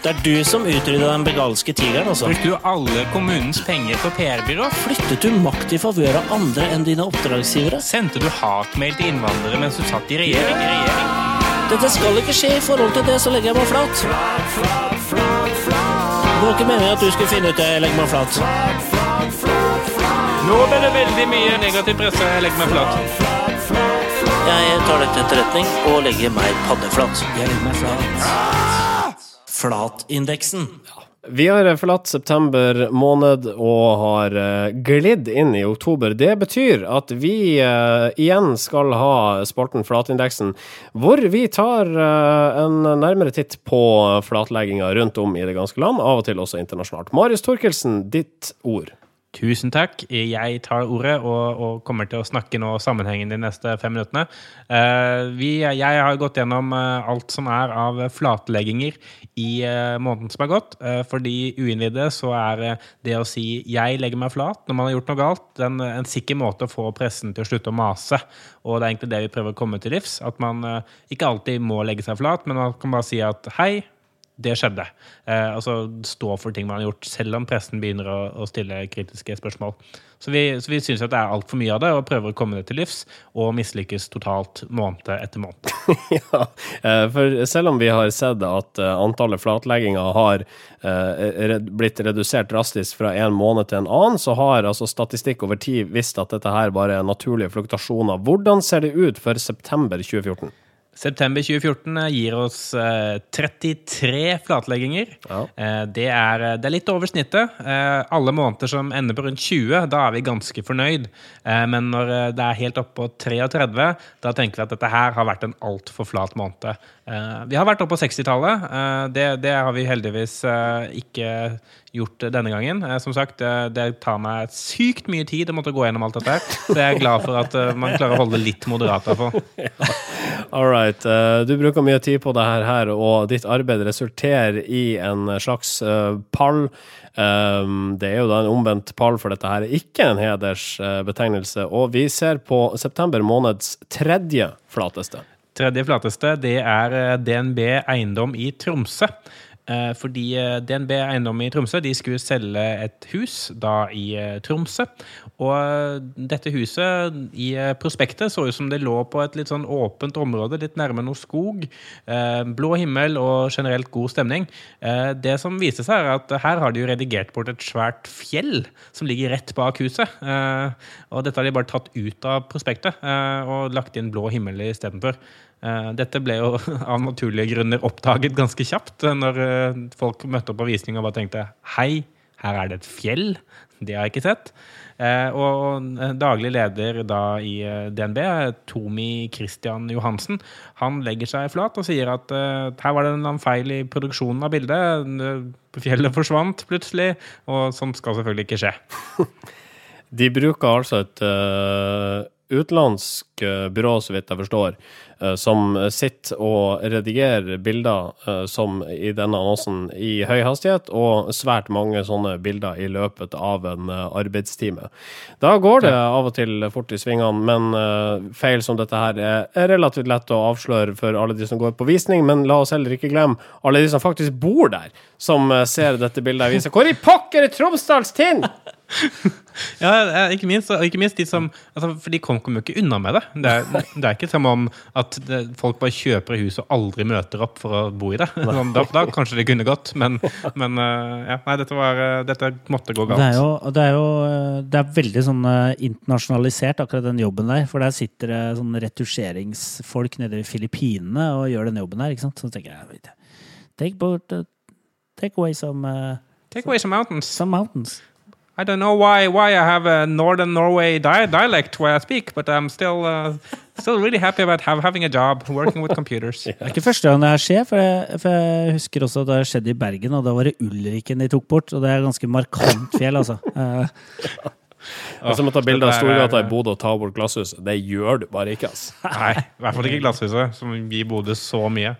Det er du som utrydda den begalske tigeren, altså. Brukte du alle kommunens penger på PR-byrå? Flyttet du makt i favør av andre enn dine oppdragsgivere? Sendte du hatmail til innvandrere mens du satt i regjering? regjering? Dette skal ikke skje i forhold til det, så legger jeg meg flat. Det var ikke meningen at du skulle finne ut det. Jeg legger meg flat. Nå ble det veldig mye negativ presse. Jeg legger meg flat. Jeg tar det til etterretning og legger meg paddeflat. Jeg legger meg flat. Flatindeksen. Vi har forlatt september måned og har eh, glidd inn i oktober. Det betyr at vi eh, igjen skal ha spalten Flatindeksen, hvor vi tar eh, en nærmere titt på flatlegginga rundt om i det ganske land, av og til også internasjonalt. Marius Torkelsen, ditt ord. Tusen takk. Jeg tar ordet og, og kommer til å snakke nå sammenhengen de neste fem minuttene. Uh, vi, jeg har gått gjennom uh, alt som er av flatlegginger i uh, måneden som har gått. For de uinnvidde så er det å si 'jeg legger meg flat' når man har gjort noe galt, en, en sikker måte å få pressen til å slutte å mase. Og det er egentlig det vi prøver å komme til livs. At man ikke alltid må legge seg flat, men man kan bare si at 'hei'. Det skjedde. Eh, altså stå for ting man har gjort, selv om pressen begynner å, å stille kritiske spørsmål. Så vi, så vi syns det er altfor mye av det, og prøver å komme det til livs, og mislykkes totalt måned etter måned. ja, eh, for selv om vi har sett at eh, antallet flatlegginger har eh, blitt redusert drastisk fra en måned til en annen, så har altså statistikk over tid visst at dette her bare er naturlige fluktasjoner. Hvordan ser det ut for september 2014? September 2014 gir oss eh, 33 flatlegginger. Ja. Eh, det, er, det er litt over snittet. Eh, alle måneder som ender på rundt 20, da er vi ganske fornøyd. Eh, men når eh, det er helt oppe på 33, da tenker vi at dette her har vært en altfor flat måned. Eh, vi har vært oppe på 60-tallet. Eh, det, det har vi heldigvis eh, ikke gjort denne gangen. Eh, som sagt, eh, det tar meg sykt mye tid å måtte gå gjennom alt dette. Så jeg er glad for at eh, man klarer å holde litt moderat. på. All right. eh, du bruker mye tid på det her, og ditt arbeid resulterer i en slags eh, pall. Um, det er jo da en omvendt pall, for dette her er ikke en hedersbetegnelse. og vi ser på september måneds tredje flateste. Tredje flateste det er eh, DNB Eiendom i Tromsø. Eh, fordi eh, DNB Eiendom i Tromsø de skulle selge et hus da i eh, Tromsø. Og dette huset i prospektet så ut som det lå på et litt sånn åpent område, litt nærme noe skog. Blå himmel og generelt god stemning. Det som viser seg, er at her har de jo redigert bort et svært fjell som ligger rett bak huset. Og dette har de bare tatt ut av prospektet og lagt inn blå himmel istedenfor. Eh, Dette ble jo av naturlige grunner oppdaget ganske kjapt eh, når eh, folk møtte opp på visning og bare tenkte hei, her er det et fjell. Det har jeg ikke sett. Og daglig leder da i DNB, Tomi Christian Johansen, han legger seg flat og sier at her var det en feil i produksjonen av bildet. Fjellet forsvant plutselig, og sånt skal selvfølgelig ikke skje. De bruker altså et utenlandsk eh, byrå, så vidt jeg forstår, eh, som sitter og redigerer bilder eh, som i denne annonsen i høy hastighet, og svært mange sånne bilder i løpet av en arbeidstime. Da går det av og til fort i svingene, men feil som dette her er, relativt lett å avsløre for alle de som går på visning, men la oss heller ikke glemme alle de som faktisk bor der, som ser dette bildet jeg viser. Hvor i pokker er Tromsdals Tind?! Ja, eh, ikke minst, og ikke minst de som altså, For de kom- jo ikke unna med det. Det er, det er ikke som om at det, folk bare kjøper hus og aldri møter opp for å bo i det. Sånn, da, da kanskje det kunne gått, men, men eh, ja, nei, dette, var, eh, dette måtte gå galt. Det er jo det er, jo, eh, det er veldig sånn eh, internasjonalisert, akkurat den jobben der. For der sitter det sånn retusjeringsfolk nede i Filippinene og gjør den jobben der. ikke sant? Så tenker jeg Take, bort, eh, take away some, uh, Take away some mountains. some mountains. I don't know why why I have a Northern Norway di dialect where I speak, but I'm still uh, still really happy about have, having a job working with computers. Det er ikke første gang det her skjer, for jeg, for jeg husker også at det skjedde i Bergen, og da var det Ulriken de tok bort, og det er ganske markant fjell, altså. Eh, Og så må ta bilde av Storgata i Bodø og ta bort glasshuset. Det gjør du bare ikke, altså. Nei, i hvert fall ikke Glasshuset, som gir Bodø så mye.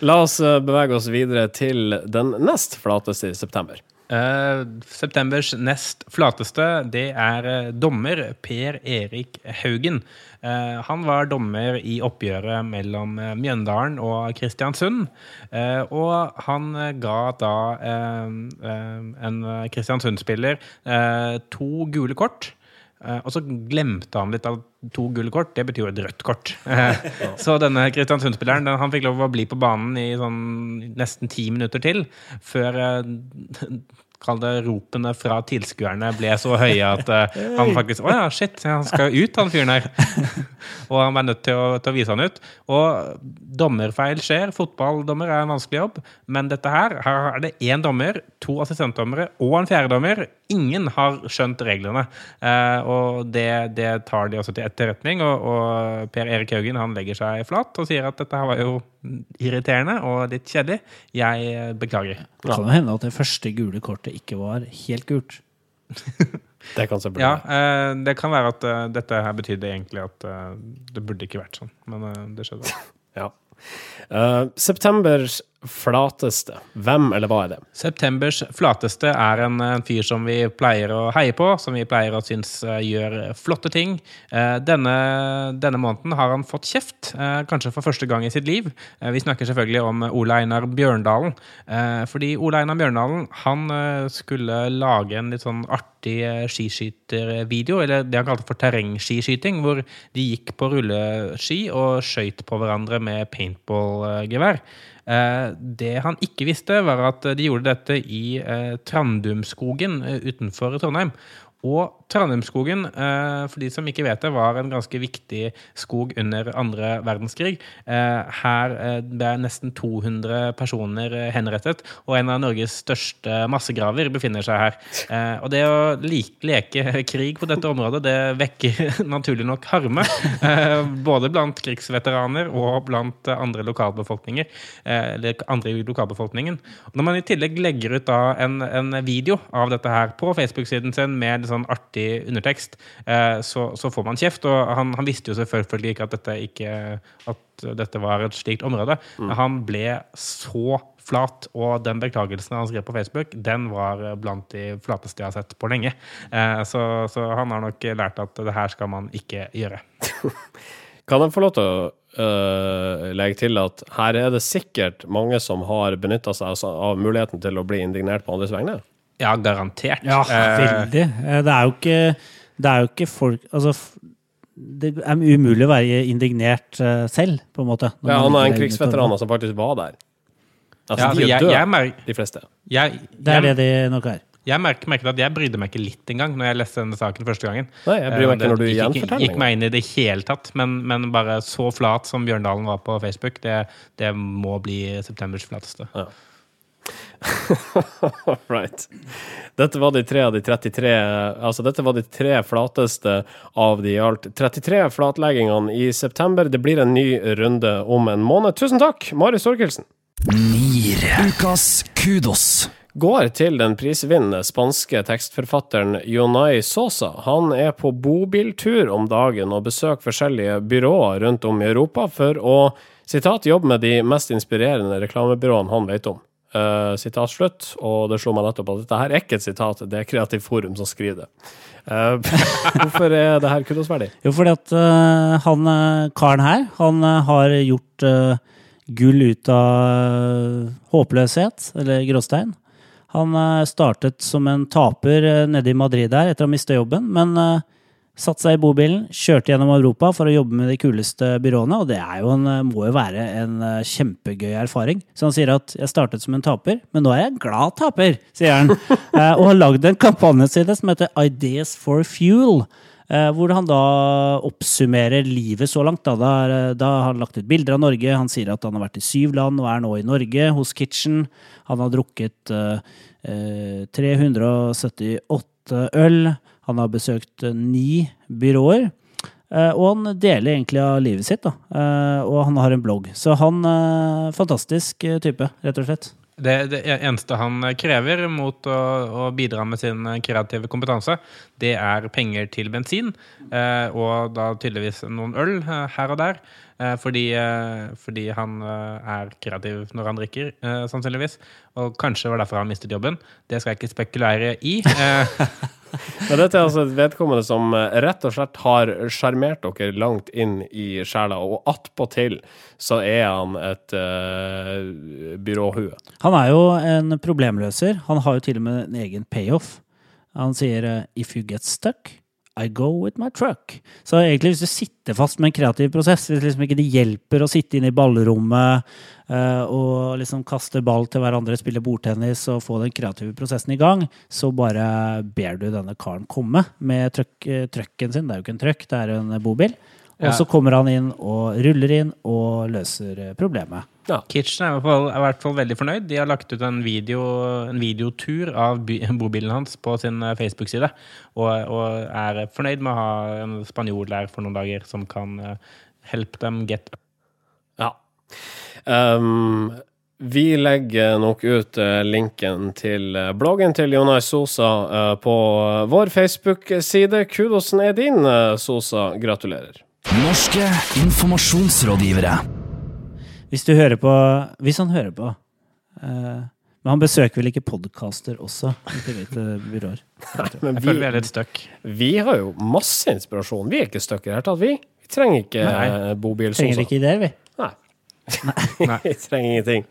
La oss eh, bevege oss videre til den nest flateste i september. Eh, septembers nest flateste, det er eh, dommer Per Erik Haugen. Eh, han var dommer i oppgjøret mellom Mjøndalen og Kristiansund. Og han ga da en Kristiansund-spiller to gule kort. Eh, og så glemte han litt av to gule kort. Det betyr jo et rødt kort. Eh, så denne Kristiansund-spilleren han fikk lov å bli på banen i sånn nesten ti minutter til før eh, Kall det ropene fra tilskuerne ble så høye at han faktisk Å ja, shit, han skal ut, han fyren her. og han var nødt til å, til å vise han ut. Og dommerfeil skjer. Fotballdommer er en vanskelig jobb. Men dette her, her er det én dommer, to assistentdommere og en fjerdedommer. Ingen har skjønt reglene. Eh, og det, det tar de også til etterretning. Og, og Per Erik Haugen han legger seg flat og sier at dette her var jo irriterende og litt kjedelig. Jeg eh, beklager. Det kan jo hende at det første gule kortet ikke var helt gult. Det kan Ja, eh, det kan være at dette her betydde egentlig at det burde ikke vært sånn, men det skjedde. Ja. Eh, septembers flateste. Hvem eller hva er det? Septembers flateste er en, en fyr som vi pleier å heie på, som vi pleier å synes eh, gjør flotte ting. Uh, Denne, denne måneden har han fått kjeft, uh, kanskje for første gang i sitt liv. Vi snakker selvfølgelig om Ole Einar Bjørndalen. Fordi Ole Einar Bjørndalen han skulle lage en litt sånn artig skiskytervideo, eller det han kalte for terrengskiskyting, hvor de gikk på rulleski og skøyt på hverandre med paintballgevær. Eh, Det han ikke visste, var at de gjorde dette i eh, Trandumskogen eh, utenfor Trondheim. Og Trandumskogen, eh, for de som ikke vet det, var en ganske viktig skog under andre verdenskrig. Eh, Her eh, ble nesten 200 personer henrettet, og en av Norges største massegraver befinner seg her. Og det å leke krig på dette området, det vekker naturlig nok harme. Både blant krigsveteraner og blant andre lokalbefolkninger. Eller andre i lokalbefolkningen. Når man i tillegg legger ut en, en video av dette her på Facebook-siden sin med sånn artig undertekst, eh, så, så får man kjeft. Og han, han visste jo selvfølgelig ikke at dette, ikke, at dette var et slikt område. men Han ble så flat, og den beklagelsen han skrev på Facebook, den var blant de flateste jeg har sett på lenge. Eh, så, så han har nok lært at det her skal man ikke gjøre. Kan jeg få lov til å uh, legge til at her er det sikkert mange som har benytta seg av muligheten til å bli indignert på andres vegne. Ja, garantert. Ja, Eh, veldig. Eh, Det er jo ikke, det er jo ikke folk Altså, det er umulig å være indignert eh, selv, på en måte. Ja, han er en krigsveteran som faktisk var der. Altså, ja, de er døde, de fleste. jeg, Det er det de nok er. jeg merker, merker at jeg brydde meg ikke litt engang når jeg leste denne saken første gangen. Nei, jeg bryr meg ikke når du gikk, gikk, gikk meg inn i det hele tatt, men, men bare så flat som Bjørndalen var på Facebook, det, det må bli septembers flateste. right. Dette var de tre av de 33 Altså, dette var de tre flateste av de i alt 33 flatleggingene i september. Det blir en ny runde om en måned. Tusen takk, Marius Orkelsen. Ukas kudos. Går til den prisvinnende spanske tekstforfatteren Jonay Sosa. Han er på bobiltur om dagen og besøker forskjellige byråer rundt om i Europa for å sitat, jobbe med de mest inspirerende reklamebyråene han vet om. Uh, sitat slutt. Og det slo meg nettopp at dette her er ikke et sitat, det er Kreativt Forum som skriver det. Uh, hvorfor er det her kudosverdig? Jo, fordi at uh, han karen her, han har gjort gull ut av håpløshet, eller gråstein. Han startet som en taper nede i Madrid der etter å ha mista jobben, men satte seg i bobilen, kjørte gjennom Europa for å jobbe med de kuleste byråene, og det er jo en, eh, må jo være en eh, kjempegøy erfaring. Så han sier at 'jeg startet som en taper, men nå er jeg en glad taper', sier han. Eh, og har lagd en kampanjeside som heter Ideas for Fuel. Hvor han da oppsummerer livet så langt. Da, da, da har han lagt ut bilder av Norge. Han sier at han har vært i syv land og er nå i Norge, hos Kitchen. Han har drukket eh, 378 øl. Han har besøkt eh, ni byråer. Eh, og han deler egentlig av livet sitt, da. Eh, og han har en blogg. Så han eh, Fantastisk type, rett og slett. Det, det eneste han krever mot å, å bidra med sin kreative kompetanse, det er penger til bensin, og da tydeligvis noen øl her og der. Eh, fordi, eh, fordi han eh, er kreativ når han drikker, eh, sannsynligvis. Og kanskje var derfor han mistet jobben. Det skal jeg ikke spekulere i. Eh, Men dette er altså et vedkommende som rett og slett har sjarmert dere langt inn i sjela, og attpåtil så er han et uh, byråhue. Han er jo en problemløser. Han har jo til og med en egen payoff. Han sier 'if you get stuck', I go with my truck. Så egentlig hvis du sitter fast med en kreativ prosess, hvis liksom ikke det hjelper å sitte inne i ballrommet uh, og liksom kaste ball til hverandre, spille bordtennis og få den kreative prosessen i gang, så bare ber du denne karen komme med truck, eh, trucken sin. Det er jo ikke en truck, det er en bobil. Og så kommer han inn og ruller inn og løser eh, problemet. Kitchen er i, hvert fall, er i hvert fall veldig fornøyd. De har lagt ut en, video, en videotur av bobilen hans på sin eh, Facebook-side. Og, og er fornøyd med å ha en spanjol der for noen dager som kan eh, help them get Ja. Um, vi legger nok ut eh, linken til bloggen til Jonas Sosa på vår Facebook-side. Kudosen er din, Sosa. Gratulerer. Norske informasjonsrådgivere. Hvis du hører på Hvis han hører på eh, Men han besøker vel ikke podkaster også? Ikke vet, byråer. Men Jeg føler vi er litt stuck. vi har jo masse inspirasjon. Vi er ikke stuck i det hele tatt, vi. Vi trenger ikke Nei. eh, bobil. Vi Trenger ikke ideer, vi. Nei. Nei. vi trenger ingenting.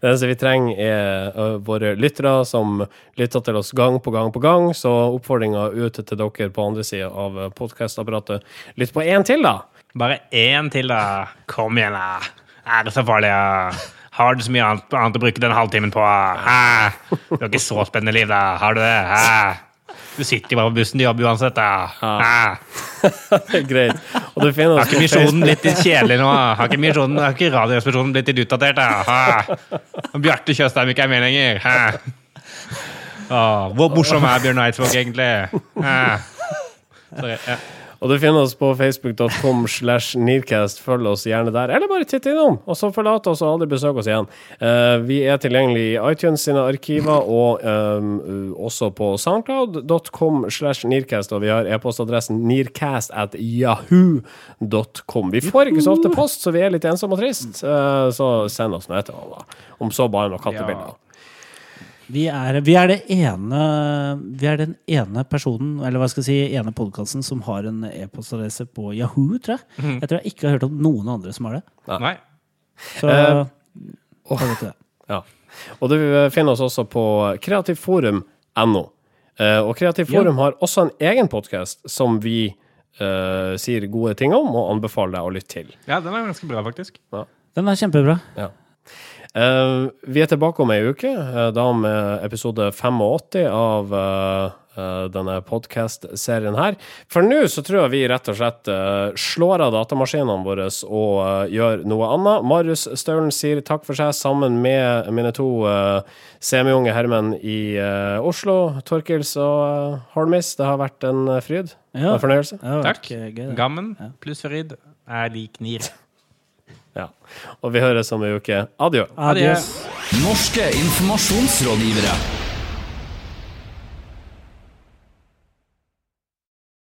Det eneste vi trenger, er ø, våre lyttere som lytter til oss gang på gang på gang. Så oppfordringa ut til dere på andre sida av podkastapparatet. Lytt på én til, da! Bare én til, da. Kom igjen, da. Er det så farlig? Ja? Har du så mye annet, annet å bruke den halvtimen på? Hæ? Du har ikke så spennende liv, da. Har du det? Hæ? Du sitter jo bare på bussen til jobb uansett, da. Hæ? Greit. Og du finner Har ikke misjonen blitt litt kjedelig nå? Har ikke, misjonen, har ikke radioresepsjonen blitt litt utdatert? da? Hæ? Og Bjarte Tjøstheim ikke er med lenger? Hæ? Åh, hvor morsom er Bjørn Eidsvåg egentlig? Hæ? Sorry, ja. Og du finner oss på facebook.com slash Nearcast. Følg oss gjerne der, eller bare titt innom. Og så forlat oss og aldri besøk oss igjen. Uh, vi er tilgjengelig i iTunes sine arkiver, og um, også på soundcloud.com slash Nearcast. Og vi har e-postadressen nearcast at yahoo.com. Vi får ikke så ofte post, så vi er litt ensomme og trist. uh, så send oss noe etterpå, da. Om så bare noen kattebilder. Vi er, vi er det ene Vi er den ene personen, eller hva skal jeg si, ene podkasten som har en e-postadresse på Yahoo, tror jeg. Mm. Jeg tror jeg ikke har hørt om noen andre som har det. Nei. Så uh, til det. Ja. Og du finner oss også på kreativforum.no. Eh, og Kreativforum har også en egen podkast som vi uh, sier gode ting om, og anbefaler deg å lytte til. Ja, den er ganske bra, faktisk. Den er kjempebra. Ja. Eh, vi er tilbake om ei uke, eh, da med episode 85 av eh, denne podkast-serien her. For nå så tror jeg vi rett og slett slår av datamaskinene våre og gjør noe annet. Marius Staulen sier takk for seg sammen med mine to uh, semiunge herremenn i Oslo. Torkils og uh, Holmis, det har vært en fryd. Ja. En fornøyelse. Takk. Gammen pluss Farid er lik Nir. Ja. Og vi høres om ei uke. Adjø. Adios. Norske informasjonsrådgivere.